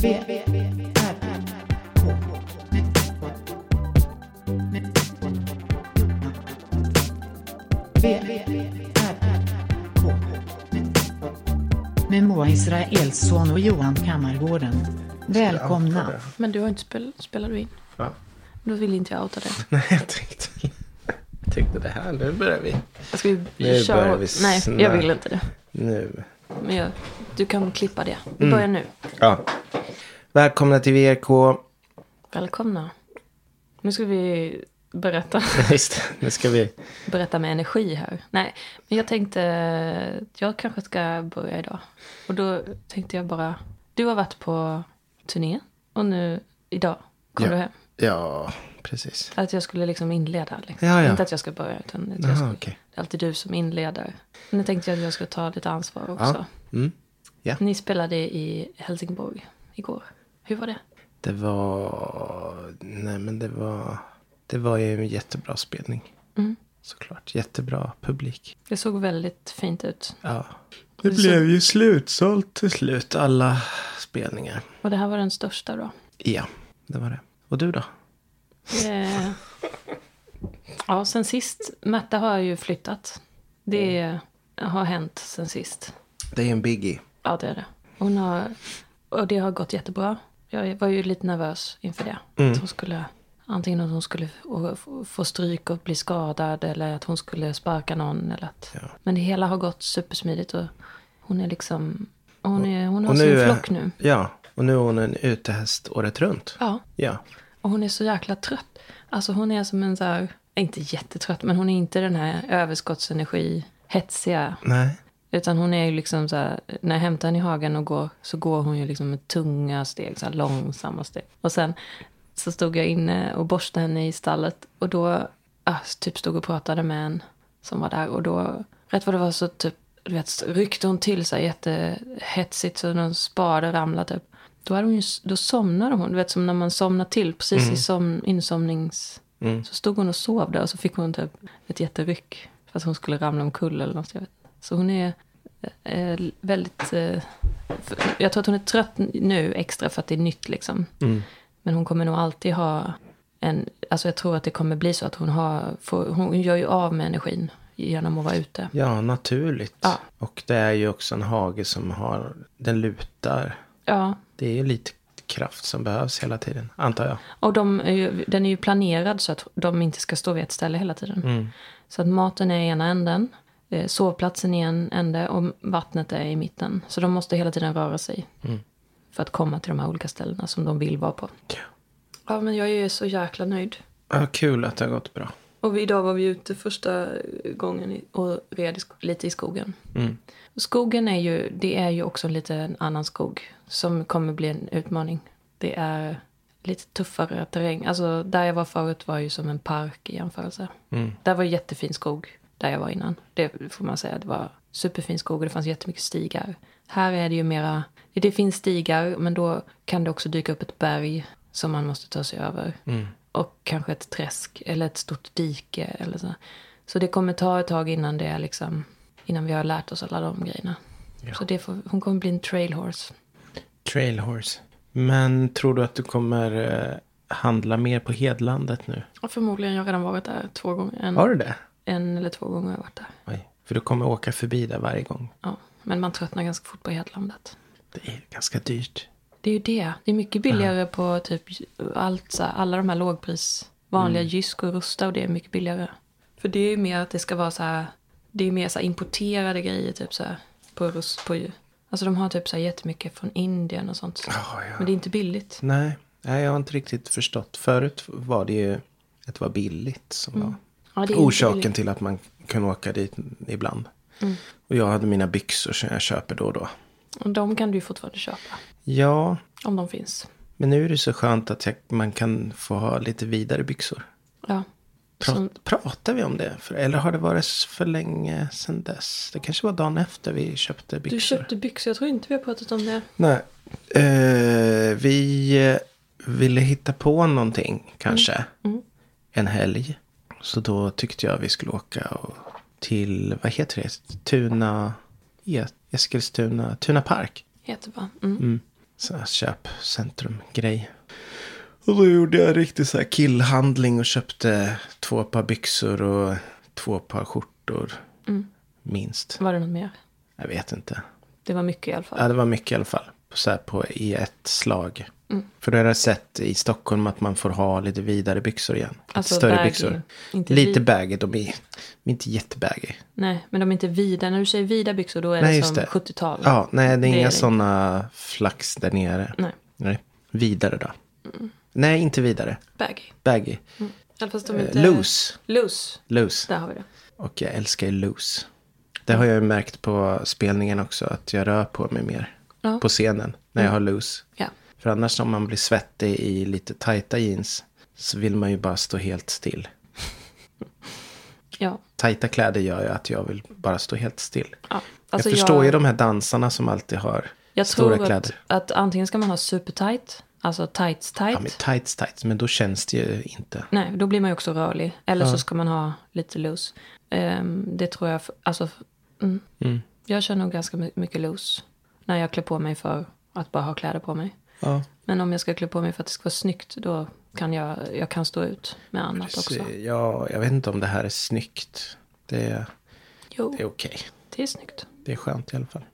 V, V, R, K. V, V, R, K. Med Moa Israelsson och Johan Kammargården. Välkomna. Men du har inte spel, spelar du in? Va? Då vill inte jag outa dig. Nej, jag tänkte, jag tänkte det här, nu börjar vi. Ska vi Nu köra? börjar vi Nej, jag vill inte det. Nu. Men jag, du kan klippa det. Vi Mm. börjar nu. Ja. Välkomna till VRK. Välkomna. Nu ska vi berätta, Just nu ska vi... berätta med energi här. Nej, men jag tänkte jag kanske ska börja idag. Och då tänkte jag bara, du har varit på turné och nu idag kom Ja. du hem. Ja, precis. Att jag skulle liksom inleda. Liksom. Ja, ja. Inte att jag ska börja, utan att jag ska, okej. Alltid du som inleder. Nu tänkte jag att jag ska ta lite ansvar också. Ja. Mm. Ja. Ni spelade i Helsingborg igår. Hur var det? Det var... Nej, men det var... Det var ju en jättebra spelning. Mm. Såklart. Jättebra publik. Det såg väldigt fint ut. Ja. Det blev ju slutsålt till slut. Alla spelningar. Och det här var den största då. Ja, det var det. Och du då? Eh, ja, sen sist. Märta har ju flyttat. Det har hänt sen sist. Det är en biggie. Ja, det är det. Hon har, och det har gått jättebra. Jag var ju lite nervös inför det. Mm. Att hon skulle, antingen att hon skulle få- stryk och bli skadad eller att hon skulle sparka någon. Eller att, Ja. Men det hela har gått supersmidigt och hon är liksom, hon, är, hon har Och sin nu flock nu. Ja, och nu är hon en utehäst året runt. Ja, Ja. och hon är så jäkla trött. Alltså hon är som en så här, inte jättetrött, men hon är inte den här överskottsenergi, hetsiga. Nej. Utan hon är ju liksom så här, när jag hämtar henne i hagen och går så går hon ju liksom med tunga steg, så här långsamma steg. Och sen så stod jag inne och borstade henne i stallet och då ah, typ stod och pratade med en som var där och då, rätt vad det var så typ, du vet, ryckte hon till sig jättehetsigt så någon spade ramlade typ. Då, hade hon ju, då somnade hon, du vet som när man somnar till precis i som, insomnings... Mm. Så stod hon och sov där och så fick hon typ ett jätteryck. För att hon skulle ramla omkull eller något. Jag vet. Så hon är eh, väldigt... Eh, jag tror att hon är trött nu extra för att det är nytt liksom. Mm. Men hon kommer nog alltid ha en... Alltså jag tror att det kommer bli så att hon har... Får, hon gör ju av med energin genom att vara ute. Ja, naturligt. Ja. Och det är ju också en hage som har, den lutar. Ja, Det är ju lite kraft som behövs hela tiden, antar jag. och de är ju, den är ju planerad så att de inte ska stå vid ett ställe hela tiden. Mm. Så att maten är i ena änden, eh, sovplatsen i en ände och vattnet är i mitten. Så de måste hela tiden röra sig. Mm. För att komma till de här olika ställena som de vill vara på. Ja. Ja, men jag är så jäkla nöjd. Ja, kul att det har gått bra. Och idag var vi ute första gången och red lite i skogen. Mm. Skogen är ju, det är ju också lite en annan skog som kommer bli en utmaning. Det är lite tuffare terräng. Alltså där jag var förut var ju som en park i jämförelse. Mm. Där var jättefin skog där jag var innan. Det får man säga. Det var superfin skog och det fanns jättemycket stigar. Här är det ju mera, det finns stigar men då kan det också dyka upp ett berg som man måste ta sig över. Mm. Och kanske ett träsk eller ett stort dike eller så. Så det kommer ta ett tag innan det är liksom, innan vi har lärt oss alla de grejerna. Ja. Så det får, hon kommer bli en trail horse. Trail horse. Men tror du att du kommer eh, handla mer på Hedlandet nu? Och förmodligen, jag har redan varit där två gånger. En, Har du det? en eller två gånger har jag varit där. Oj. För du kommer åka förbi där varje gång. Ja. Men man tröttnar ganska fort på Hedlandet. Det är ganska dyrt. Det är ju det. Det är mycket billigare på typ allt, så alla de här lågpris, vanliga Jysk och Rusta och det är mycket billigare. För det är ju mer att det ska vara så här, det är mer så här importerade grejer typ så här på Rust, på Alltså de har typ så här jättemycket från Indien och sånt. Ja, ja. Men det är inte billigt. Nej, nej, jag har inte riktigt förstått. Förut var det ju att det var billigt som var Ja, orsaken till att man kunde åka dit ibland. Mm. Och jag hade mina byxor som jag köper då och då. Och de kan du ju fortfarande köpa. Ja, Om de finns. men nu är det så skönt att jag, man kan få ha lite vidare byxor. Ja. Pra, Som- Pratar vi om det? För, eller har det varit för länge sedan dess? Det kanske var dagen efter vi köpte byxor. Du köpte byxor, jag tror inte vi har pratat om det. Nej. Eh, vi eh, ville hitta på någonting kanske. Mm. En helg. Så då tyckte jag vi skulle åka och, till, vad heter det? Tuna, Eskilstuna, Tuna Park. Heter va? Mm. Så här köpcentrum-grej. Och då gjorde jag riktigt så här killhandling och köpte två par byxor och två par skjortor. Mm. Minst. Var det något mer? Jag vet inte. Det var mycket i alla fall. Ja, det var mycket i alla fall. Så här på, I ett slag. Mm. För då har jag sett i Stockholm att man får ha lite vidare byxor igen. Alltså större baggy, byxor. Inte Lite baggy. De är, de är inte jättebaggy. Nej, men de är inte vida. När du säger vida byxor då är Nej, det som det. 70-tal. Ja, nej, det är Det inga sådana flax där nere. Nej, Nej. Vidare då. Mm. Nej, inte vidare. baggy. Baggy. Även fast de Eh, inte... loose. Loose. Loose. Där har vi det. Och jag älskar ju loose. Det har jag ju märkt på spelningen också. Att jag rör på mig mer. Ja. På scenen. När jag har loose. Ja. För annars om man blir svettig i lite tajta jeans. Så vill man ju bara stå helt still. Ja. Tajta kläder gör ju att jag vill bara stå helt still. ja. Alltså jag förstår ju de här dansarna som alltid har Jag stora tror att, kläder. att antingen ska man ha supertight, alltså tights tight. Ja, men tights tights. Men då känns det ju inte. Nej, då blir man ju också rörlig. Eller så ska man ha lite loose. Ehm, det tror jag, alltså, mm. Mm. jag kör nog ganska my- mycket loose. När jag klär på mig för att bara ha kläder på mig. Ja, Men om jag ska klä på mig för att det ska vara snyggt, då kan jag, jag kan stå ut med annat också. precis. ja, jag vet inte om det här är snyggt. Det är, Jo, det är okej. det är snyggt. Det är skönt i alla fall.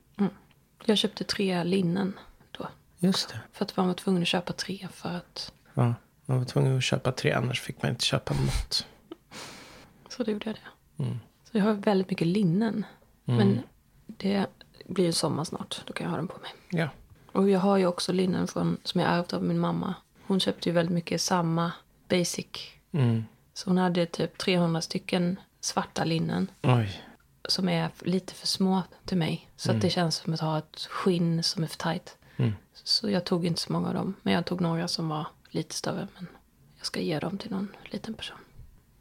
Jag köpte tre linnen då. Just det. För att man var tvungen att köpa tre för att... Ja, man var tvungen att köpa tre, annars fick man inte köpa något. Så då gjorde jag det. Mm. Så jag har väldigt mycket linnen. Men det blir ju sommar snart. Då kan jag ha den på mig. Ja. Och jag har ju också linnen från, som jag ärvt av min mamma. Hon köpte ju väldigt mycket samma basic. Mm. Så hon hade typ 300 stycken svarta linnen. Oj. Som är lite för små till mig. Så att det känns som att ha ett skinn som är för tajt. Mm. Så jag tog inte så många av dem. Men jag tog några som var lite större. Men jag ska ge dem till någon liten person.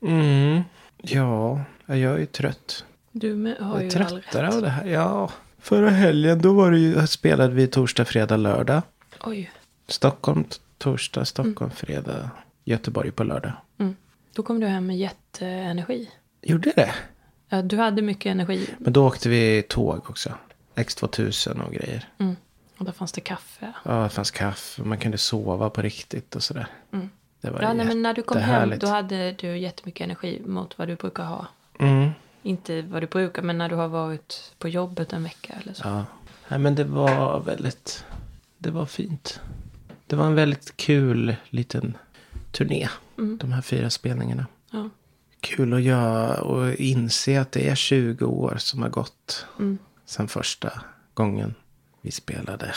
Mm. Ja, jag är ju trött. Du med, har Jag ju är all tröttare rätt. av det här. Ja. Förra helgen då var det ju, spelade vi torsdag, fredag, lördag. Oj. Stockholm torsdag, Stockholm fredag, Göteborg på lördag. Mm. Då kom du hem med jätteenergi. Gjorde det? Ja, du hade mycket energi. Men då åkte vi tåg också. X2000 och grejer. Mm. Och där fanns det kaffe. Ja, det fanns kaffe man kunde sova på riktigt och sådär. Mm. Det var Ja, nej, men när du kom hem då hade du jättemycket energi mot vad du brukar ha. Mm. Inte vad du brukar, men när du har varit på jobbet en vecka eller så. Ja. Nej, men det var väldigt... Det var fint. Det var en väldigt kul liten turné. Mm. De här fyra spelningarna. Ja. Kul att göra och inse att det är 20 år som har gått. Mm. Sen första gången vi spelade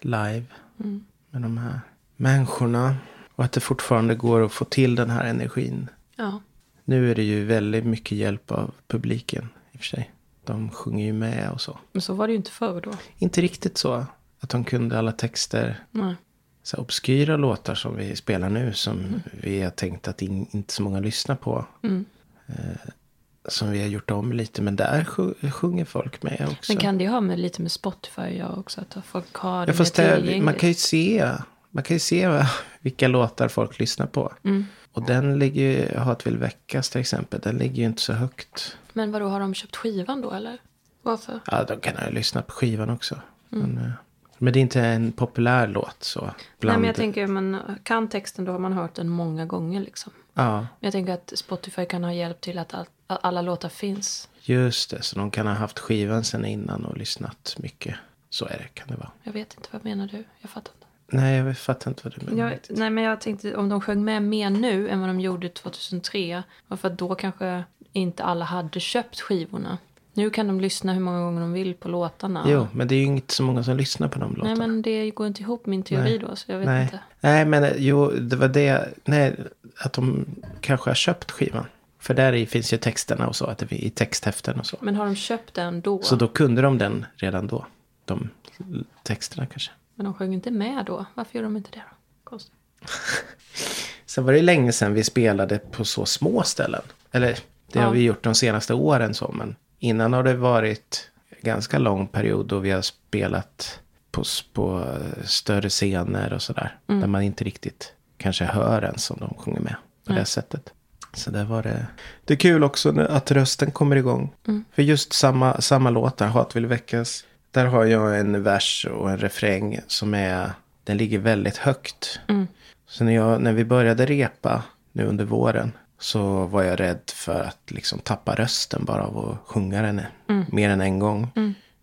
live. Mm. Med de här människorna. Och att det fortfarande går att få till den här energin. ja. Nu är det ju väldigt mycket hjälp av publiken i och för sig. De sjunger ju med och så. Men så var det ju inte förr då. Inte riktigt så att de kunde alla texter. Nej. Så obskyra låtar som vi spelar nu. Som vi har tänkt att in, inte så många lyssnar på. Mm. Som vi har gjort om lite. Men där sj- sjunger folk med också. Men kan det ha med lite med Spotify göra också? Att folk har det ja, fast det, man kan ju se. Man kan ju se vilka låtar folk lyssnar på. Mm. Och den ligger ju, Hat vill väckas till exempel. Den ligger ju inte så högt. Men vadå, har de köpt skivan då eller? Varför? Ja, de kan ha lyssnat på skivan också. Mm. Men, eh, men det är inte en populär låt så. Nej, Bland, men jag tänker, man kan texten då har man hört den många gånger liksom. Ja, Men jag tänker att Spotify kan ha hjälp till att all, alla låtar finns. just det. Så de kan ha haft skivan sen innan och lyssnat mycket. Så är det, kan det vara. Jag vet inte, vad menar du? Jag fattar inte. Nej, jag fattar inte vad du menar. Jag, nej, men jag tänkte om de sjöng med mer nu än vad de gjorde 2003. Varför att då kanske inte alla hade köpt skivorna. Nu kan de lyssna hur många gånger de vill på låtarna. Jo, men det är ju inte så många som lyssnar på de låtarna. Nej, men det går inte ihop min teori Nej. då, så jag vet nej. inte. Nej, men jo, det var det. Nej, att de kanske har köpt skivan. För där i finns ju texterna och så. Att det är i texthäften och så. Men har de köpt den då? Så då kunde de den redan då. De texterna kanske. Men de sjöng inte med då? Varför gör de inte det då? Konstigt. Sen var det länge sedan vi spelade på så små ställen. Eller det Ja. har vi gjort de senaste åren så. Men innan har det varit ganska lång period då vi har spelat på, på eh, större scener och sådär. Mm. Där man inte riktigt kanske hör ens om de sjunger med på Nej. det sättet. Så där var det. Det är kul också att rösten kommer igång. Mm. För just samma, samma låtar, Hat vill väckas. Där har jag en vers och en refräng som är den ligger väldigt högt. Mm. Så när, jag, när vi började repa nu under våren så var jag rädd för att liksom tappa rösten bara av att sjunga den Mm. mer än en gång.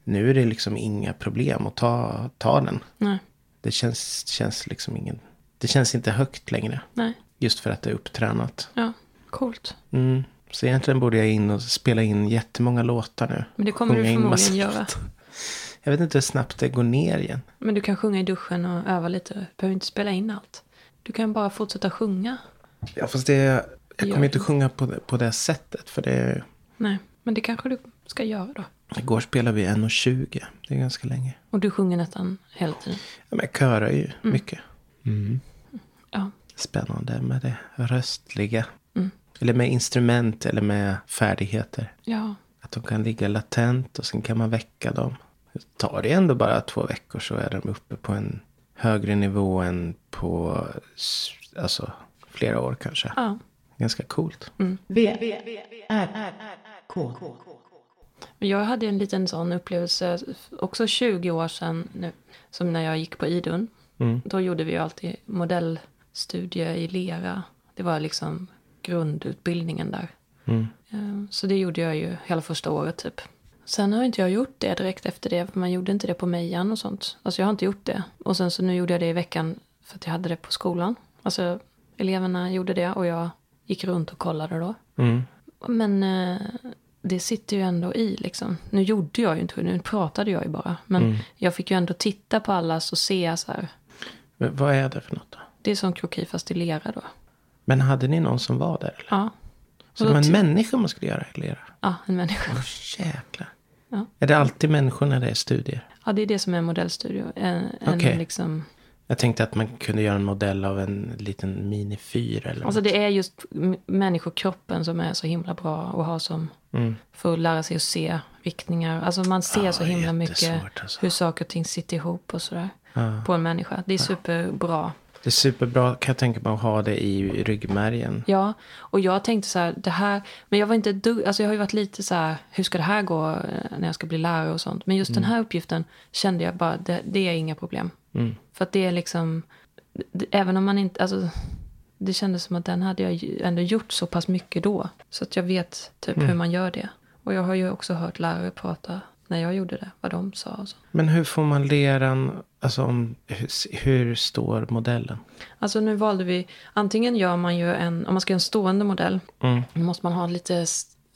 Nu är det liksom inga problem att ta, ta den. Nej, Det känns, känns liksom ingen... Det känns inte högt längre. nej. Just för att det är upptränat. Ja, coolt. Mm. Så egentligen borde jag in och spela in jättemånga låtar nu. Men det kommer du förmodligen göra. Jag vet inte hur snabbt det går ner igen. Men du kan sjunga i duschen och öva lite. Du behöver inte spela in allt. Du kan bara fortsätta sjunga. Ja, fast det... Jag kommer inte sjunga på det, på det sättet. För det... Nej, men det kanske du ska göra då. Igår spelade vi 1.20. Det är ganska länge. Och du sjunger nästan hela tiden. Ja, men jag körar ju mycket. Ja, Spännande med det röstliga. Mm. Eller med instrument eller med färdigheter. ja, Att de kan ligga latent och sen kan man väcka dem. Tar det ändå bara två veckor så är de uppe på en högre nivå än på alltså, flera år kanske. ja. Ganska coolt. V, R, K. Men Jag hade en liten sån upplevelse också 20 år sedan nu. Som när jag gick på Idun. Mm. Då gjorde vi ju alltid modellstudie i lera. Det var liksom grundutbildningen där. Mm. Eh, Så det gjorde jag ju hela första året typ. Sen har inte jag gjort det direkt efter det. För man gjorde inte det på Mejan och sånt. Alltså jag har inte gjort det. Och sen så nu gjorde jag det i veckan för att jag hade det på skolan. Alltså eleverna gjorde det och jag gick runt och kollade då. Mm. Men eh, det sitter ju ändå i liksom. Nu gjorde jag ju inte nu pratade jag ju bara. Men jag fick ju ändå titta på allas och se så här. Men vad är det för något då? Det är som kroki fast i lera då. Men hade ni någon som var där? Eller? Ja. Så det var en människa man skulle göra i lera? Ja, en människa. Åh jäklar. Ja. Är det alltid människor när det är studier? Ja, det är det som är modellstudio. En, en Okej. liksom... Jag tänkte att man kunde göra en modell av en liten minifyr eller Alltså något. det är just människokroppen som är så himla bra att ha som... Mm. För att lära sig att se riktningar. Alltså man ser Ja, så himla mycket alltså. hur saker och ting sitter ihop och sådär. Ja. På en människa. Det är superbra. Det är superbra kan jag tänka mig att ha det i ryggmärgen. Ja, och jag tänkte så här, det här, men jag var inte dugg, alltså jag har ju varit lite så här, hur ska det här gå eh, när jag ska bli lärare och sånt. Men just den här uppgiften kände jag bara, det, det är inga problem. Mm. För att det är liksom, det, även om man inte, alltså det kändes som att den hade jag ändå gjort så pass mycket då. Så att jag vet typ hur man gör det. Och jag har ju också hört lärare prata när jag gjorde det, vad de sa och så. Men hur får man leran, alltså om, hur, hur står modellen? Alltså nu valde vi, antingen gör man ju en, om man ska göra en stående modell, Mm. då måste man ha lite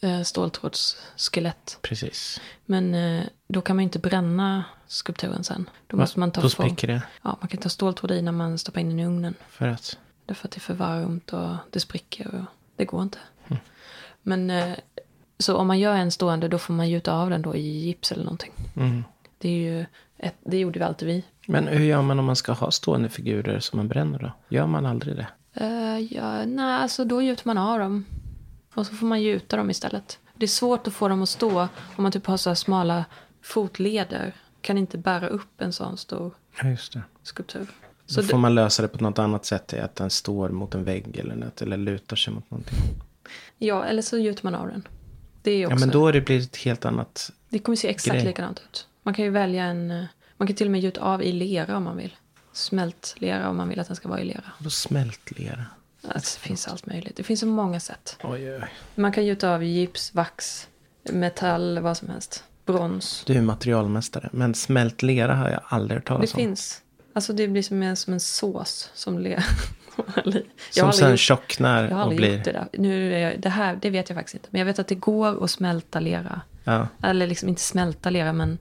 eh, ståltrådsskelett. Precis. Men eh, då kan man ju inte bränna skulpturen sen. Då måste man ta Då spricker det. Ja, man kan ta ståltråd i när man stoppar in den i ugnen. För att, Därför att det är för varmt och det spricker och det går inte. Mm. Men eh, så om man gör en stående då får man gjuta av den då i gips eller någonting. mm. Det är ju, ett, det gjorde vi alltid vi. Men hur gör man om man ska ha stående figurer som man bränner då? Gör man aldrig det? Uh, ja, nej, alltså då gjuter man av dem. Och så får man gjuta dem istället. Det är svårt att få dem att stå om man typ har så här smala fotleder. Kan inte bära upp en sån stor Ja, skulptur. Så då får man lösa det på något annat sätt. Att den står mot en vägg eller något. Eller lutar sig mot någonting. ja, eller så gjuter man av den. Det är också, Ja, men då är det blir ett helt annat. det kommer se exakt grej. likadant ut. Man kan ju välja en, eh, man kan till och med gjuta av i lera om man vill. Smält lera om man vill att den ska vara i lera. Då smält lera. Alltså, det finns allt möjligt. Det finns så många sätt. Oj, oj. Man kan gjuta av gips, vax, metall, vad som helst. Brons. Du är materialmästare. Men smält lera har jag aldrig hört Det talas om. finns. Alltså det blir som en, som en sås som le. Som sen tjocknar jag har och aldrig blir... gjort det där. Nu är jag, det här, det vet jag faktiskt inte. Men jag vet att det går att smälta lera. Ja. Eller liksom inte smälta lera, men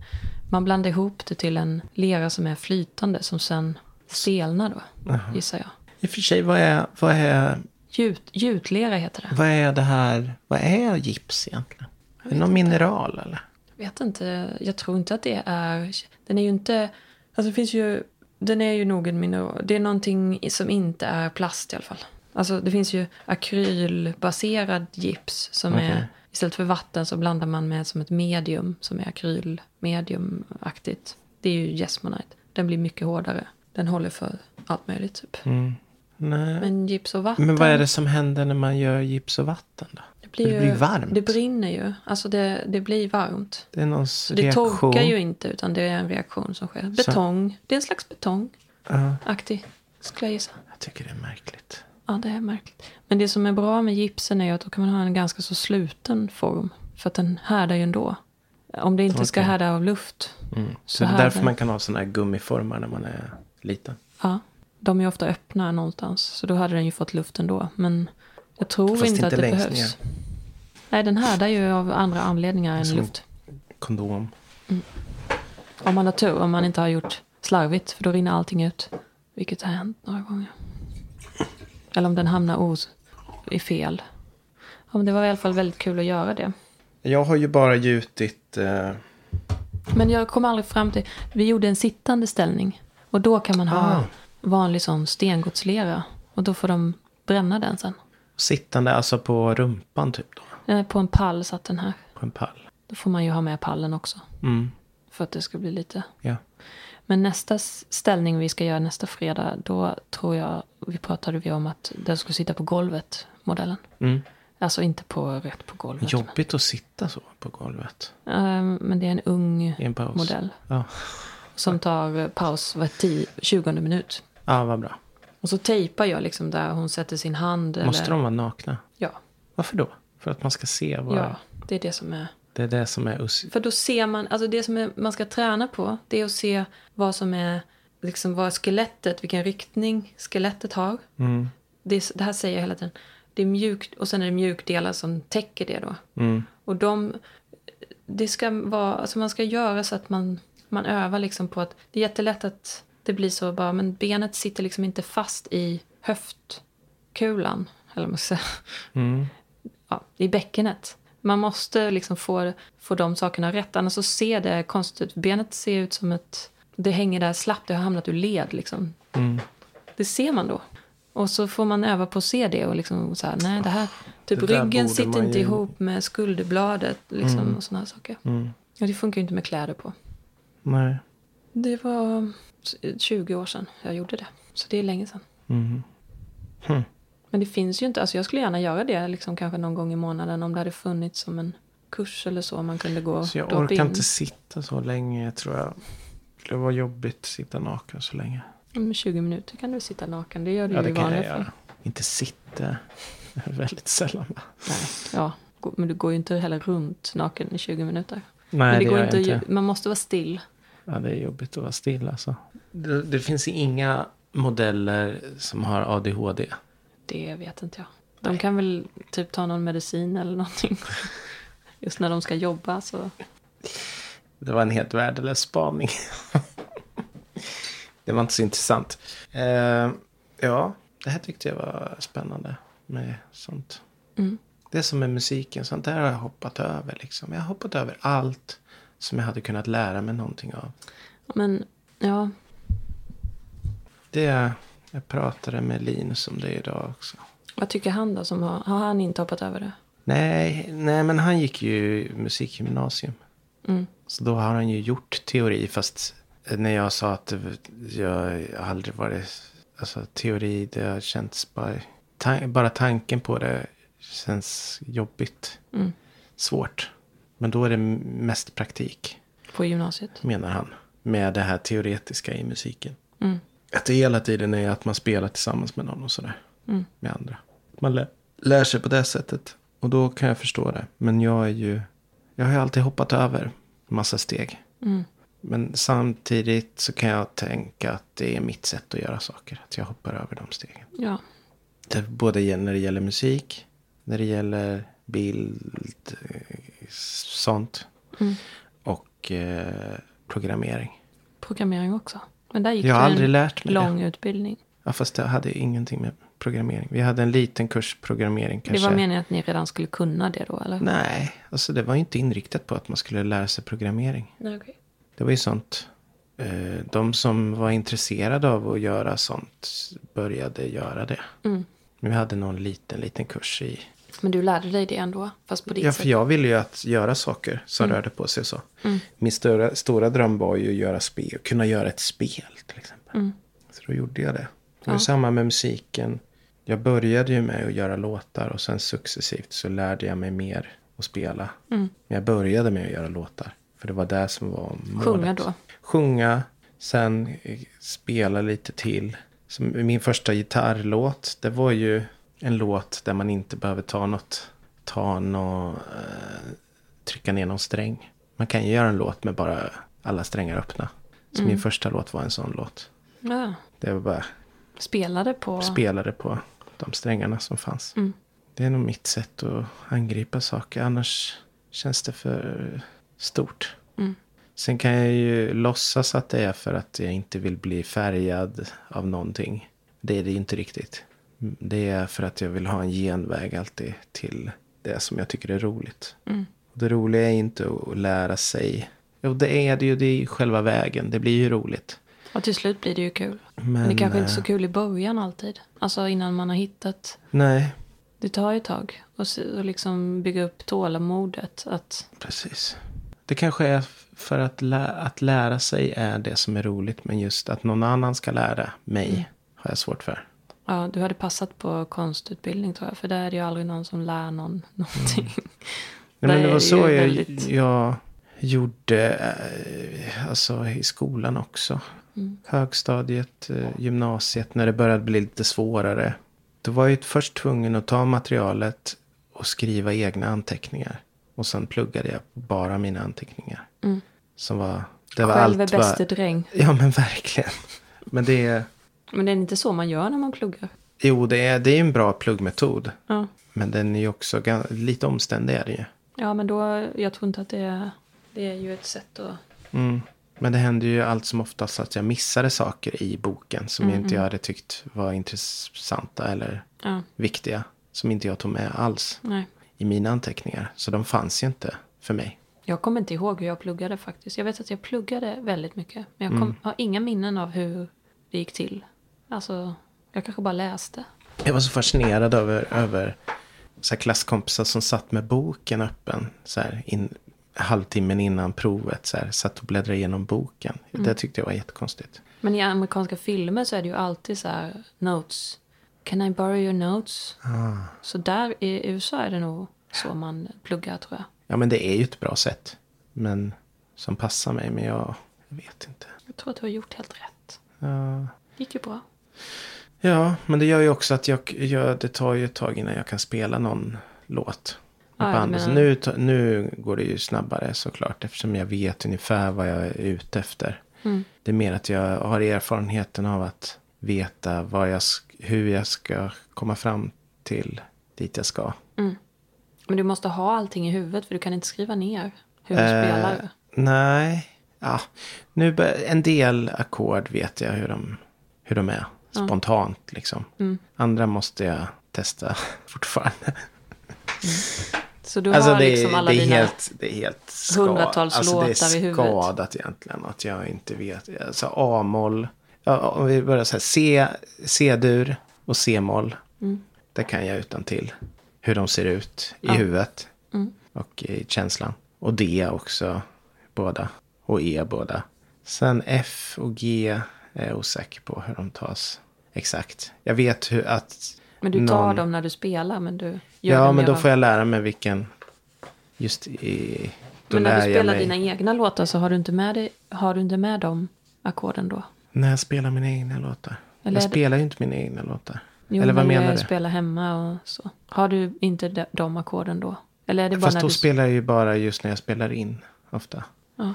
man blandar ihop det till en lera som är flytande. Som sen stelnar då, gissar jag. I och för sig, vad är, vad är, Gjut, gjutlera heter det. vad är det här? Vad är gips egentligen? Är det någon mineral eller? Jag vet inte. Jag tror inte att det är... Den är ju inte... Alltså det finns ju... Den är ju nog en mineral. Det är någonting som inte är plast i alla fall. Alltså det finns ju akrylbaserad gips som Okej. är... Istället för vatten så blandar man med som ett medium som är akrylmediumaktigt. Det är ju Jesmonite. Den blir mycket hårdare. Den håller för allt möjligt typ. Mm. Men gips och vatten... Men vad är det som händer när man gör gips och vatten då? Det blir, det ju, blir varmt. Det brinner ju. Alltså det, det blir varmt. Det är någon Så det reaktion. torkar ju inte utan det är en reaktion som sker. Betong. Det är en slags betong. aktig, skulle jag gissa. Jag tycker det är märkligt. Ja, det är märkligt. Men det som är bra med gipsen är ju att då kan man ha en ganska så sluten form. För att den härdar ju ändå. Om det inte ska Okej. härda av luft. Mm. Så, Så det är därför är- man kan ha sådana här gummiformar när man är liten. Ja, de är ofta öppna någonstans. Så då hade den ju fått luft ändå. Men jag tror Fast inte, inte att det behövs. Nej, den härdar ju av andra anledningar än Som- luft. Kondom. Om man har tur, om man inte har gjort slarvigt. För då rinner allting ut. Vilket har hänt några gånger. Eller om den hamnar os i fel. Ja, men det var i alla fall väldigt kul att göra det. Jag har ju bara gjutit... Eh, Men jag kom aldrig fram till... Vi gjorde en sittande ställning. Och då kan man ha Ah. vanlig sån stengodslera. Och då får de bränna den sen. sittande, alltså på rumpan typ då. Eh, På en pall satt den här. På en pall. Då får man ju ha med pallen också. Mm. För att det ska bli lite... Ja. Men nästa ställning vi ska göra nästa fredag. Då tror jag... Vi pratade vi om att den skulle sitta på golvet, modellen. Mm. Alltså inte på rätt på golvet. Jobbigt att sitta så på golvet. Men, men det är en ung en paus. modell. Ja. Som tar eh, paus var 10, 20 minut. ja, vad bra. Och så tejpar jag liksom där hon sätter sin hand. Måste eller... de vara nakna? Ja, Varför då? För att man ska se vad... ja, det är det som är... Det är det som är. För då ser man, alltså det som är, man ska träna på, det är att se vad som är, liksom vad skelettet, vilken riktning skelettet har. Mm. Det, det här säger jag hela tiden. Det är mjukt och sen är det mjukdelar som täcker det då. Mm. Och de, det ska vara, alltså man ska göra så att man, man övar liksom på att, det är jättelätt att det blir så bara, men benet sitter liksom inte fast i höftkulan, eller man ska säga. Mm. Ja, i bäckenet. Man måste liksom få, få de sakerna rätt, annars så ser det konstigt ut. Benet ser ut som ett... Det hänger där slappt, det har hamnat ur led liksom. Mm. Det ser man då. Och så får man öva på att se det och liksom så här, nej det här... Typ Det ryggen sitter inte ju- ihop med skulderbladet liksom och sådana här saker. Mm. Och det funkar ju inte med kläder på. Nej. Det var 20 år sedan jag gjorde det. Så det är länge sedan. Mm. Hm. Men det finns ju inte, alltså jag skulle gärna göra det liksom kanske någon gång i månaden om det hade funnits som en kurs eller så man kunde gå Så jag orkar in. inte sitta så länge tror jag. Det var jobbigt att sitta naken så länge. Om 20 minuter kan du sitta naken, det gör du Ja, ju i vanliga fall. göra. Inte sitta. Väldigt sällan. Nej, ja, men du går ju inte heller runt naken i 20 minuter. Nej, men det, det går gör inte, inte. man måste vara still. Ja, det är jobbigt att vara still alltså. Det, det finns inga modeller som har ADHD. Det vet inte jag. De kan väl typ ta någon medicin eller någonting. Just när de ska jobba så. Det var en helt värdelös spaning. det var inte så intressant. Eh, ja, det här tyckte jag var spännande med sånt. Mm. Det är som med musiken, sånt där har jag hoppat över. Liksom. Jag har hoppat över allt som jag hade kunnat lära mig någonting av. Men ja, Det, jag pratade med Linus om det idag också. vad tycker han då? Som har, har han inte hoppat över det? Nej, nej, men han gick ju musikgymnasium. Mm. Så då har han ju gjort teori. Fast när jag sa att jag aldrig varit... Alltså teori, det har känts bara... tan- bara tanken på det känns jobbigt. Mm. Svårt. Men då är det mest praktik, På gymnasiet. menar han. Med det här teoretiska i musiken. Mm. Att det hela tiden är att man spelar tillsammans med någon och sådär. Mm. Med andra. Man lär, lär sig på det sättet. Och då kan jag förstå det. Men jag är ju... Jag har ju alltid hoppat över massa steg. Mm. Men samtidigt så kan jag tänka att det är mitt sätt att göra saker. Att jag hoppar över de stegen. Ja. Det, både när det gäller musik, när det gäller bild, sånt. Mm. Och eh, programmering. Programmering också. Men där gick Jag har du aldrig en lärt mig lång det. utbildning. Ja, fast det hade ingenting med programmering. Vi hade en liten kurs programmering kanske. Det var meningen att ni redan skulle kunna det då, eller? Nej, alltså det var ju inte inriktat på att man skulle lära sig programmering. Nej, okej. Det var ju sånt. Eh, de som var intresserade av att göra sånt började göra det. Mm. Men vi hade någon liten, liten kurs i. Men du lärde dig det ändå, fast på ditt Ja, sätt? för jag ville ju att göra saker som rörde på sig och så. Mm. Min stora, stora dröm var ju att göra spel, kunna göra ett spel till exempel. Mm. Så då gjorde jag det. Var Ja. samma med musiken. Jag började ju med att göra låtar och sen successivt så lärde jag mig mer att spela. Mm. Men jag började med att göra låtar. För det var det som var målet. Sjunga då? Sjunga, Sen eh, spela lite till. Som min första gitarrlåt, det var ju en låt där man inte behöver ta något, ta något, eh, trycka ner någon sträng. Man kan ju göra en låt med bara alla strängar öppna. Så min första låt var en sån låt. Ja. Det var bara Spelade på... spelade på de strängarna som fanns. Mm. Det är nog mitt sätt att angripa saker. Annars känns det för stort. Mm. Sen kan jag ju låtsas att det är för att jag inte vill bli färgad av någonting. Det är det inte riktigt. Det är för att jag vill ha en genväg alltid till det som jag tycker är roligt. Mm. Det roliga är inte att lära sig. Jo, det är det ju. Det är själva vägen. Det blir ju roligt. Och till slut blir det ju kul. Men, Men det kanske inte är eh, så kul i början alltid. Alltså innan man har hittat. Nej, Det tar ju ett tag. Och, liksom bygga upp tålamodet. Att, Precis. Det kanske är för att, lä- att lära sig är det som är roligt. Men just att någon annan ska lära mig har jag svårt för. Ja, du hade passat på konstutbildning tror jag. För där är det ju aldrig någon som lär någon någonting. Nej, men det är var det så jag, väldigt- jag gjorde eh, alltså, i skolan också. Mm. Högstadiet, eh, gymnasiet, när det började bli lite svårare. Då var jag först tvungen att ta materialet och skriva egna anteckningar. Och sen pluggade jag bara mina anteckningar. Mm. Som var, det var Själv är allt var- bäste dräng. Ja men verkligen. Men det är, Men det är inte så man gör när man pluggar. jo det är, det är en bra pluggmetod. Ja. Men den är ju också lite omständig är det ju. Ja, men då, jag tror inte att det är, det är ju ett sätt att... Mm. Men det hände ju allt som oftast att jag missade saker i boken som Mm, inte jag hade tyckt var intressanta eller Ja, viktiga. Som inte jag tog med alls nej. i mina anteckningar. Så de fanns ju inte för mig. Jag kommer inte ihåg hur jag pluggade faktiskt. Jag vet att jag pluggade väldigt mycket. Men jag kom, har inga minnen av hur det gick till. Alltså, jag kanske bara läste. Jag var så fascinerad över, över så klasskompisar som satt med boken öppen. Så här, in, halvtimmen innan provet. Så här, satt och bläddrade igenom boken. Det tyckte jag var jättekonstigt. Men i amerikanska filmer så är det ju alltid så här notes. Can I borrow your notes? Ah. Så där i USA är det nog så man pluggar tror jag. Ja men det är ju ett bra sätt. Men som passar mig. Men jag, jag vet inte. Jag tror att du har gjort helt rätt. Ja. Det gick ju bra. Ja, men det gör ju också att jag, jag, det tar ju ett tag innan jag kan spela någon låt. Menar- nu, nu går det ju snabbare såklart. Eftersom jag vet ungefär vad jag är ute efter. Mm. Det är mer att jag har erfarenheten av att veta vad jag, hur jag ska komma fram till dit jag ska. Men du måste ha allting i huvudet för du kan inte skriva ner hur du Eh, spelar. Nej, ja. Nu, en del ackord vet jag hur de, hur de är. Spontant liksom. Mm. Andra måste jag testa fortfarande. Så du Alltså har det, liksom är- alla det, är dina... helt, det är helt ska, hundratals alltså låtar det i är huvudet. skadat egentligen att jag inte vet. Alltså A-moll. Ja, om vi börjar så här. C, C-dur och C-moll. Mm. Det kan jag utan till Hur de ser ut i Ja. huvudet. Mm. Och i känslan. Och D också. Båda. Och E båda. Sen F och G är jag osäker på hur de tas. Exakt. Jag vet hur att... Men du tar någon- dem när du spelar men du gör Ja, dem men då mer- får jag lära mig vilken... Just i... Då Men när du jag spelar mig... dina egna låtar så har du inte med, dig, har du inte med de ackorden då? När jag spelar mina egna låtar. Eller jag spelar ju inte mina egna låtar. Jo, Eller vad menar jag du? spelar hemma och så. Har du inte de, de ackorden då? Eller är det bara Fast när då du... spelar jag ju bara just när jag spelar in. Ofta. Ja.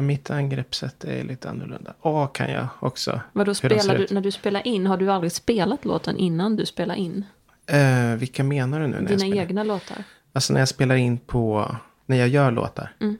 Mitt angreppssätt är lite annorlunda. A kan jag också. Vadå spelar du, när du spelar in? Har du aldrig spelat låten innan du spelar in? Eh, vilka menar du nu? När Dina egna låtar? Alltså när jag spelar in på... När jag gör låtar. Mm.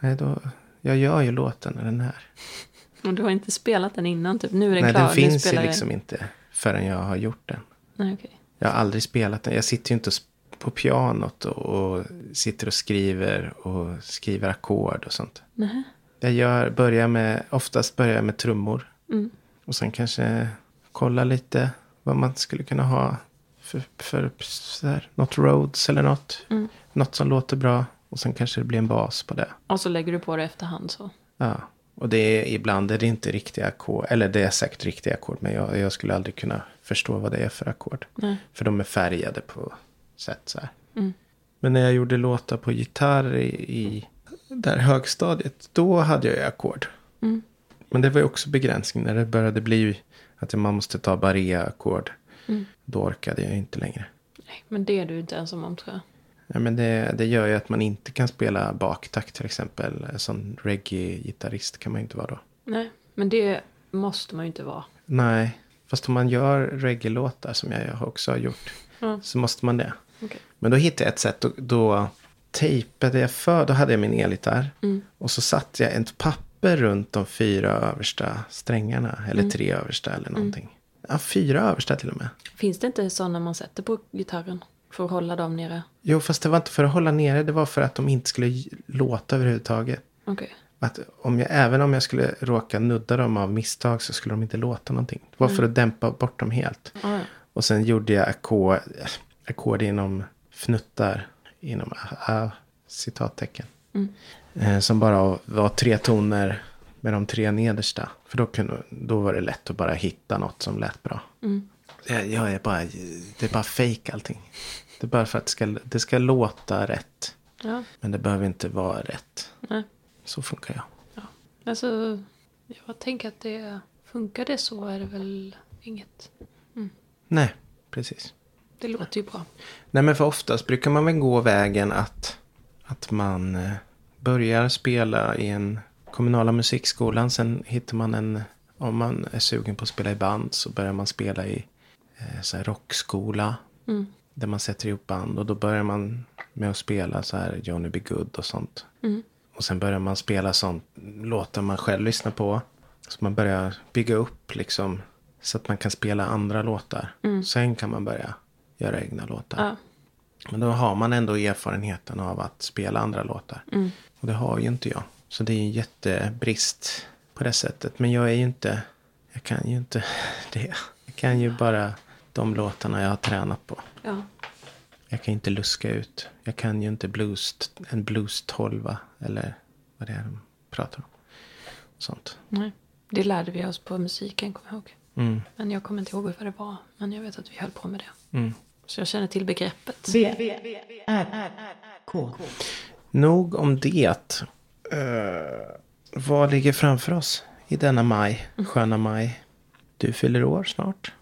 Nej, då... Jag gör ju låten när den är. Men du har inte spelat den innan typ? Nu är den Nej, klar. den nu finns ju spelar jag- liksom inte förrän jag har gjort den. Nej, okej. Jag har aldrig spelat den. Jag sitter ju inte på pianot och, och sitter och skriver och skriver ackord och sånt. Nähä. Jag gör, börjar med, oftast börjar jag med trummor. Mm. Och sen kanske kolla lite vad man skulle kunna ha för, för så här, något Rhodes eller något. Mm. Något som låter bra. Och sen kanske det blir en bas på det. Och så lägger du på det efterhand så. Ja. Och det är, ibland är det inte riktiga ackord. Eller det är säkert riktiga ackord. Men jag, jag skulle aldrig kunna förstå vad det är för ackord. För de är färgade på sätt så här. Mm. Men när jag gjorde låtar på gitarr i, i där högstadiet. Då hade jag ju ackord. Mm. Men det var ju också begränsning när det började bli att man måste ta Barea-ackord. Mm. Då orkade jag inte längre. Nej, men det är du inte ensam om tror jag. Ja, men det, det gör ju att man inte kan spela baktakt till exempel. Sån reggae-gitarrist kan man ju inte vara då. Nej, men det måste man ju inte vara. Nej, fast om man gör reggae-låtar som jag också har gjort. Ja. Så måste man det. Okej. Men då hittade jag ett sätt. Då, då tejpade jag för. Då hade jag min elgitarr. Mm. Och så satte jag ett papper runt de fyra översta strängarna. Eller Mm. tre översta eller någonting. Ja, fyra översta till och med. Finns det inte sådana man sätter på gitarren? För att hålla dem nere? Jo, fast det var inte för att hålla nere. Det var för att de inte skulle låta överhuvudtaget. Okej. Att om jag, även om jag skulle råka nudda dem av misstag så skulle de inte låta någonting. Det var för att dämpa bort dem helt. Ah. Och sen gjorde jag ackord inom fnuttar. Inom äh, citattecken. Mm. Eh, som bara var tre toner med de tre nedersta. För då, kunde, då var det lätt att bara hitta något som lät bra. Mm. Jag, jag är bara, det är bara fake allting. Det är bara för att det ska, det ska låta rätt. Ja, Men det behöver inte vara rätt. nej. Så funkar jag. Alltså, jag tänker att det... Funkar det så är det väl inget... Nej, precis. Det låter ju bra. Nej men för oftast brukar man väl gå vägen att, att man eh, börjar spela i en kommunala musikskolan. Sen hittar man en, om man är sugen på att spela i band så börjar man spela i eh, så här rockskola. Mm. Där man sätter ihop band och då börjar man med att spela så här Johnny B. Good och sånt. Mm. Och sen börjar man spela sånt låtar man själv lyssnar på. Så man börjar bygga upp liksom så att man kan spela andra låtar. Sen kan man börja göra egna låtar. Ja. Men då har man ändå erfarenheten av att spela andra låtar. Mm. Och det har ju inte jag. Så det är ju en jättebrist på det sättet. Men jag är ju inte, jag kan ju inte det. Jag kan ju bara de låtarna jag har tränat på. Ja. Jag kan inte luska ut. Jag kan ju inte blues, en blues tolva eller vad det är de pratar om. Sånt. Nej. Det lärde vi oss på musiken, kommer jag ihåg. Mm. Men jag kommer inte ihåg vad det var. Men jag vet att vi höll på med det. Mm. Så jag känner till begreppet. V, R, K. Nog om det. Uh, vad ligger framför oss i denna maj? Sköna maj. Du fyller år snart.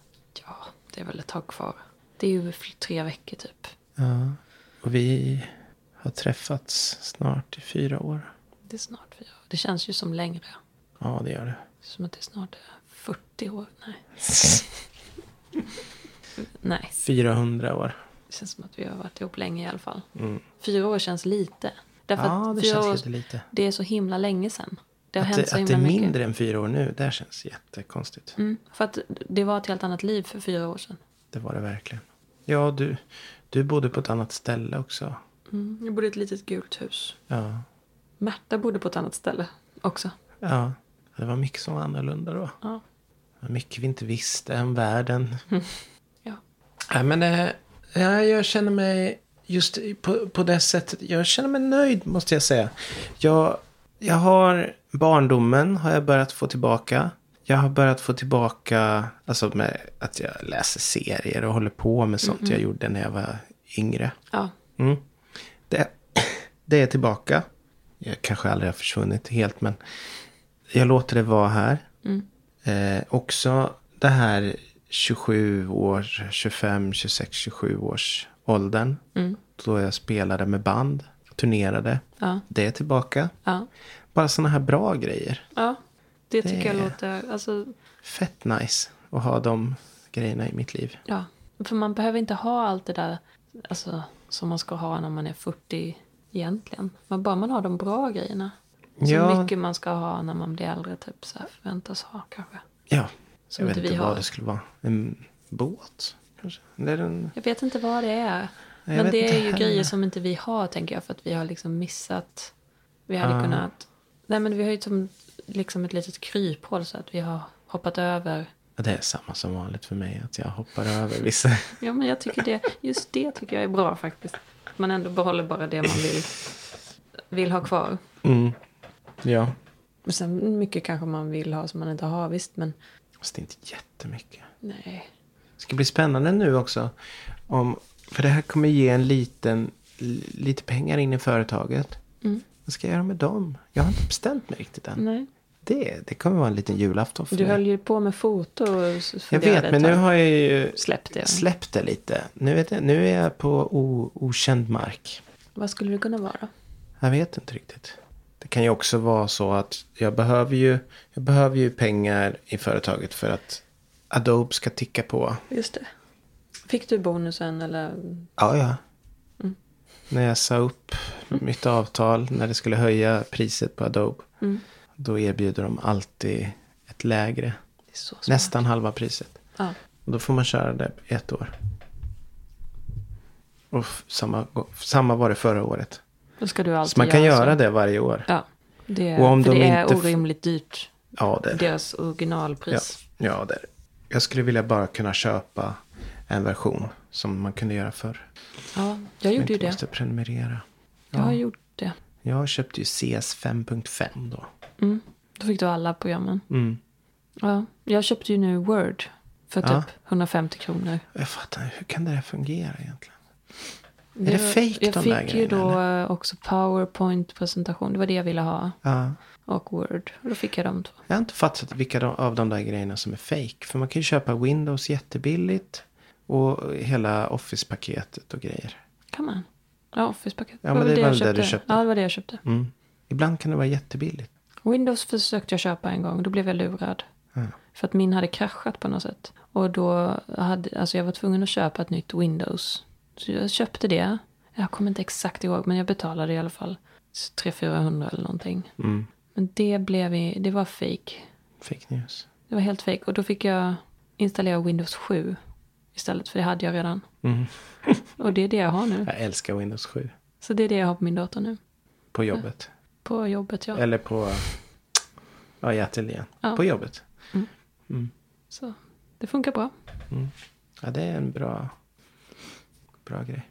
Ja, det är väl ett tag kvar. Det är ju tre veckor typ. Ja. Och vi har träffats snart i fyra år. Det är snart fyra år. Det känns ju som längre. Ja, det gör det. Som att det snart är 40 år. Nej. Nej, 400 år. det känns som att vi har varit ihop länge i alla fall. Mm. Fyra år känns lite. Därför Ja, det känns år, lite lite. det är så himla länge sedan. Det har Att hänt det, så att himla det är mycket. mindre än fyra år nu, det känns jättekonstigt. Mm, för att det var ett helt annat liv för fyra år sedan. Det var det verkligen. Ja, du, du bodde på ett annat ställe också. Mm, jag bodde i ett litet gult hus. Ja. Märta bodde på ett annat ställe också. Ja, det var mycket som var annorlunda då. Ja. Mycket vi inte visste om världen. Ja. Men eh, ja, jag känner mig just på, på det sättet. Jag känner mig nöjd måste jag säga. Jag, jag har barndomen har jag börjat få tillbaka. Jag har börjat få tillbaka alltså med att jag läser serier och håller på med sånt jag gjorde när jag var yngre. Ja. Mm. Det, det är tillbaka. Jag kanske aldrig har försvunnit helt men jag låter det vara här. Mm. Eh, också det här 27 år, 25, 26, 27 års åldern. Mm. Då jag spelade med band, turnerade. Ja. Det är tillbaka. Ja. Bara sådana här bra grejer. Ja. Det tycker jag Det- låter... Alltså, Fett nice att ha de grejerna i mitt liv. ja. För man behöver inte ha allt det där alltså, som man ska ha när man är 40 egentligen. Men bara man har de bra grejerna. Så Ja. mycket man ska ha när man blir äldre. Typ så här förväntas ha kanske. Ja, Som jag vet inte vi vad har. det skulle vara. En båt kanske? Eller en... Jag vet inte vad det är. Jag Men det är ju heller. grejer som inte vi har tänker jag. För att vi har liksom missat. Vi hade Ja. kunnat. Nej men vi har ju som, liksom ett litet kryphål. Så att vi har hoppat över. Det är samma som vanligt för mig. Att jag hoppar över vissa. Ja men jag tycker det. Just det tycker jag är bra faktiskt. Man ändå behåller bara det man vill. Vill ha kvar. Mm. Ja. Och sen mycket kanske man vill ha som man inte har visst. Men Fast inte jättemycket. nej. Det ska bli spännande nu också. Om, för det här kommer ge en liten, li- lite pengar in i företaget. Mm. Vad ska jag göra med dem? Jag har inte bestämt mig riktigt än. Nej. Det, det kommer vara en liten julafton för Du mig. höll ju på med foto Jag vet, men nu har jag ju Släppt det. släppt det lite. Nu, vet jag, nu är jag på o, okänd mark. Vad skulle det kunna vara? Jag vet inte riktigt. Det kan ju också vara så att jag behöver ju, jag behöver ju pengar i företaget för att Adobe ska ticka på. Just det. Fick du bonusen eller? Ja, ja. Mm. När jag sa upp mitt avtal, när det skulle höja priset på Adobe. Mm. Då erbjuder de alltid ett lägre. Nästan halva priset. Ja. Och då får man köra det ett år. Och samma, samma var det förra året. Då ska du alltid Så man kan göra göra det varje år. Ja. Det, Och om för de det är inte orimligt dyrt. Ja, det är det. Deras originalpris. Ja, det är. Jag skulle vilja bara kunna köpa en version som man kunde göra förr. Ja, jag gjorde ju inte det. måste prenumerera. Jag har Ja. gjort det. Jag köpte ju CS 5.5 då. Mm. Då fick du alla programmen. Mm. Ja, jag köpte ju nu Word för typ Ja. 150 kronor. Jag fattar hur kan det här fungera egentligen? Det det var- fake, Jag de fick där ju grejerna, då eh, också PowerPoint-presentation. Det var det jag ville ha. Ja. Och Word. Och då fick jag de två. Jag har inte fattat vilka de- av de där grejerna som är fake. För man kan ju köpa Windows jättebilligt. Och hela Office-paketet och grejer. Kan man? Ja, Office-paket. Ja, men det jag var det du köpte. Ja, det var det jag köpte. Mm. Ibland kan det vara jättebilligt. Windows försökte jag köpa en gång. Då blev jag lurad. Ja. För att min hade kraschat på något sätt. Och då hade, alltså jag var tvungen att köpa ett nytt Windows. Så jag köpte det. Jag kommer inte exakt ihåg, men jag betalade i alla fall 300-400 eller någonting. Mm. Men det blev, i, det var fake. Fake news. Det var helt fake. Och då fick jag installera Windows 7 istället, för det hade jag redan. Mm. Och det är det jag har nu. Jag älskar Windows 7. Så det är det jag har på min dator nu. På jobbet. På jobbet, ja. Eller på... Ja, i ateljén. Ja. På jobbet. Så det funkar bra. Ja, det är en bra, bra grej.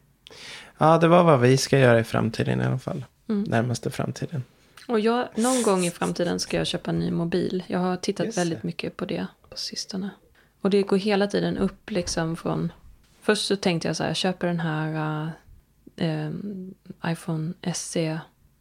Ja, det var vad vi ska göra i framtiden i alla fall. Mm. Närmaste framtiden. Och jag, någon gång i framtiden ska jag köpa en ny mobil. Jag har tittat Just väldigt det. mycket på det på sistone. Och det går hela tiden upp liksom från... Först så tänkte jag så här, jag köper den här äh, ehm, iPhone SE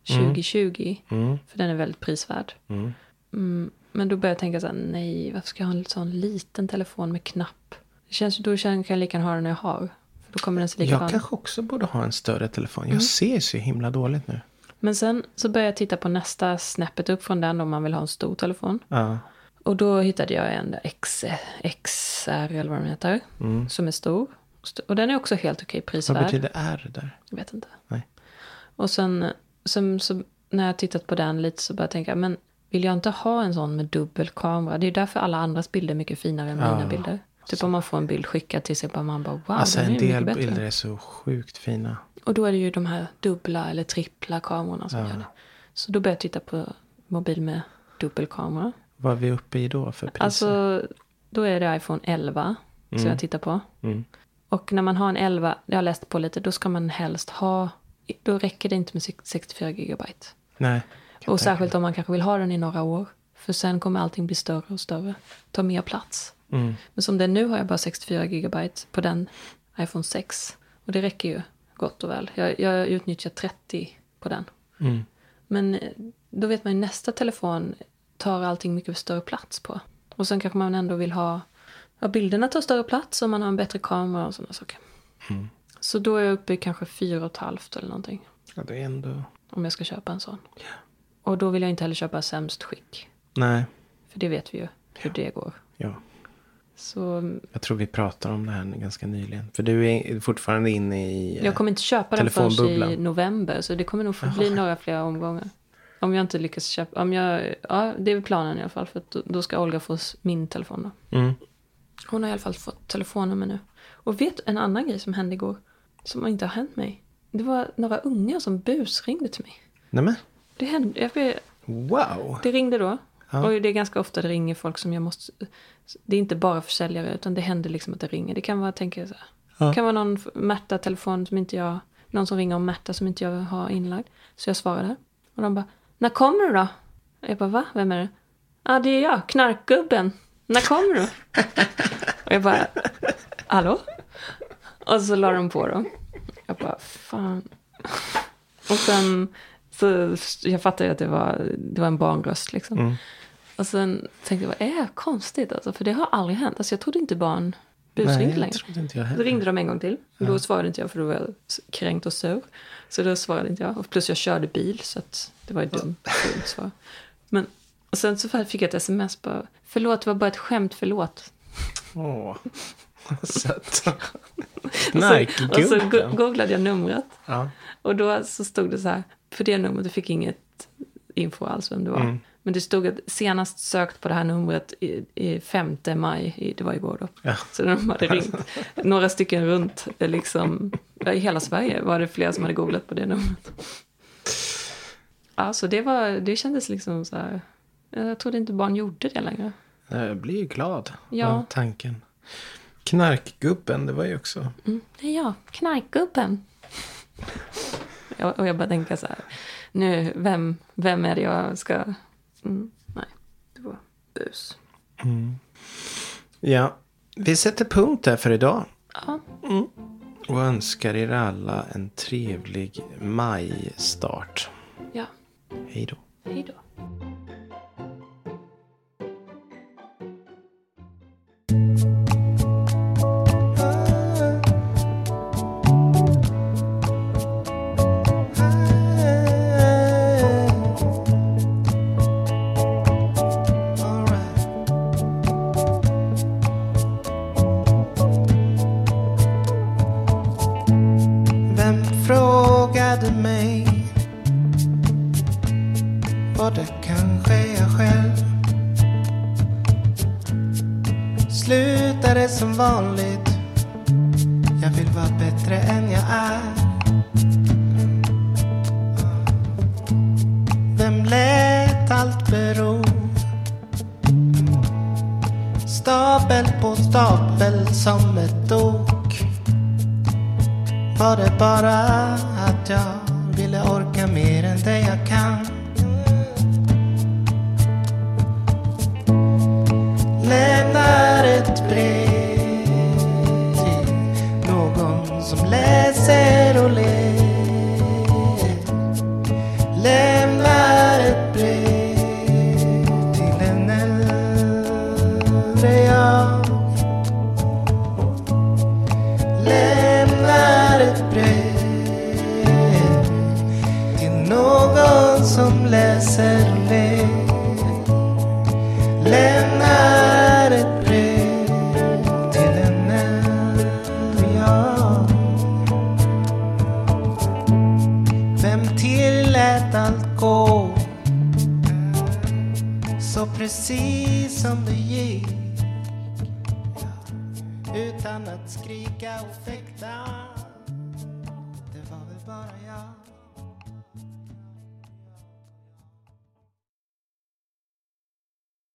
2020. Mm. För den är väldigt prisvärd. Mm. Mm, men då började jag tänka så här, nej, varför ska jag ha en sån liten telefon med knapp? Det känns, då känns, kan jag lika gärna ha den jag har. Då kommer den se likadan. Jag kanske också borde ha en större telefon. Mm. Jag ser så himla dåligt nu. Men sen så började jag titta på nästa snäppet upp från den om man vill ha en stor telefon. Ja. Och då hittade jag en X, XR eller vad den heter. Mm. Som är stor. Och den är också helt okej Vad prisvärd. betyder R där? Jag vet inte. Nej. Och sen, sen så, när jag tittat på den lite så började jag tänka, men vill jag inte ha en sån med dubbel kamera? Det är därför alla andras bilder är mycket finare än Ja. mina bilder. Typ om man får en bild skickad till sig, bara man bara wow, alltså en del bilder är så sjukt fina. Och då är det ju de här dubbla eller trippla kamerorna som Ja. gör det. Så då började jag titta på mobil med dubbelkamera. Vad är vi uppe i då för priser? Alltså, då är det iPhone 11 som Mm. jag tittar på. Mm. Och när man har en 11, jag har läst på lite, då ska man helst ha, då räcker det inte med 64 gigabyte. Nej. Och särskilt om man kanske vill ha den i några år. För sen kommer allting bli större och större. Ta mer plats. Mm. Men som det är nu har jag bara 64 gigabyte på den iPhone 6. Och det räcker ju gott och väl. Jag, jag utnyttjar 30 på den. Mm. Men eh, då vet man ju nästa telefon tar allting mycket större plats på. Och sen kanske man ändå vill ha, ja bilderna tar större plats och man har en bättre kamera och sådana saker. Mm. Så då är jag uppe i kanske fyra och ett halvt eller någonting. Ja, det är ändå... Om jag ska köpa en sån. Och då vill jag inte heller köpa sämst skick. Nej. För det vet vi ju hur det går. Ja. Så Jag tror vi pratar om det här ganska nyligen. För du är fortfarande inne i... eh, jag kommer inte köpa den förrän i november. Så det kommer nog bli några fler omgångar. Om jag inte lyckas köpa. Om jag, ja, det är planen i alla fall. För att då, ska Olga få min telefon då. Mm. Hon har i alla fall fått telefonnummer nu. Och vet en annan grej som hände igår. Som inte har hänt mig. Det var några ungar som busringde till mig. Nej men. Det hände, jag, Wow. det ringde då. Ja. Och det är ganska ofta det ringer folk som jag måste... Det är inte bara försäljare utan det händer liksom att det ringer. Det kan vara, tänker jag så här. Det kan vara någon Märta-telefon som inte jag... Någon som ringer om Märta som inte jag har inlagd. Så jag svarade. Och de bara, när kommer du då? Jag bara, va? Vem är det? Ja, ah, det är jag, knarkgubben. När kommer du? Och jag bara, hallå? Och så la de på då. Jag bara, fan. Och sen, så jag fattade ju att det var, det var en barnröst liksom. Mm. Och sen tänkte jag, vad är konstigt alltså? För det har aldrig hänt. Alltså jag trodde inte barn busringde längre. trodde inte jag heller. ringde de en gång till. Och då svarade inte jag för då var jag kränkt och sur. Så då svarade inte jag. Och plus jag körde bil så att det var ju dumt svar. Men och sen så fick jag ett sms bara. Förlåt, det var bara ett skämt, förlåt. Åh, vad sött. Och så, och googlade jag numret. Ja. Och då så stod det så här. För det numret, du fick inget info alls vem det var. Mm. Men det stod att senast sökt på det här numret i, i 5 maj, i, det var igår då. Ja. Så de hade ringt några stycken runt, liksom, ja, i hela Sverige var det flera som hade googlat på det numret. Ja, så det, var, det kändes liksom så här, jag trodde inte barn gjorde det längre. Jag blir ju glad Ja. av tanken. Knarkgubben, det var ju också... Mm, jag, knarkgubben. Ja, och jag bara tänka så här, nu, vem, vem är det jag ska... Mm, nej, det var bus. Ja, vi sätter punkt där för idag. Ja, Och önskar er alla en trevlig majstart. ja, Hej då. hej då. Som ett ok. Var det bara att jag ville orka mer än det jag kan? Att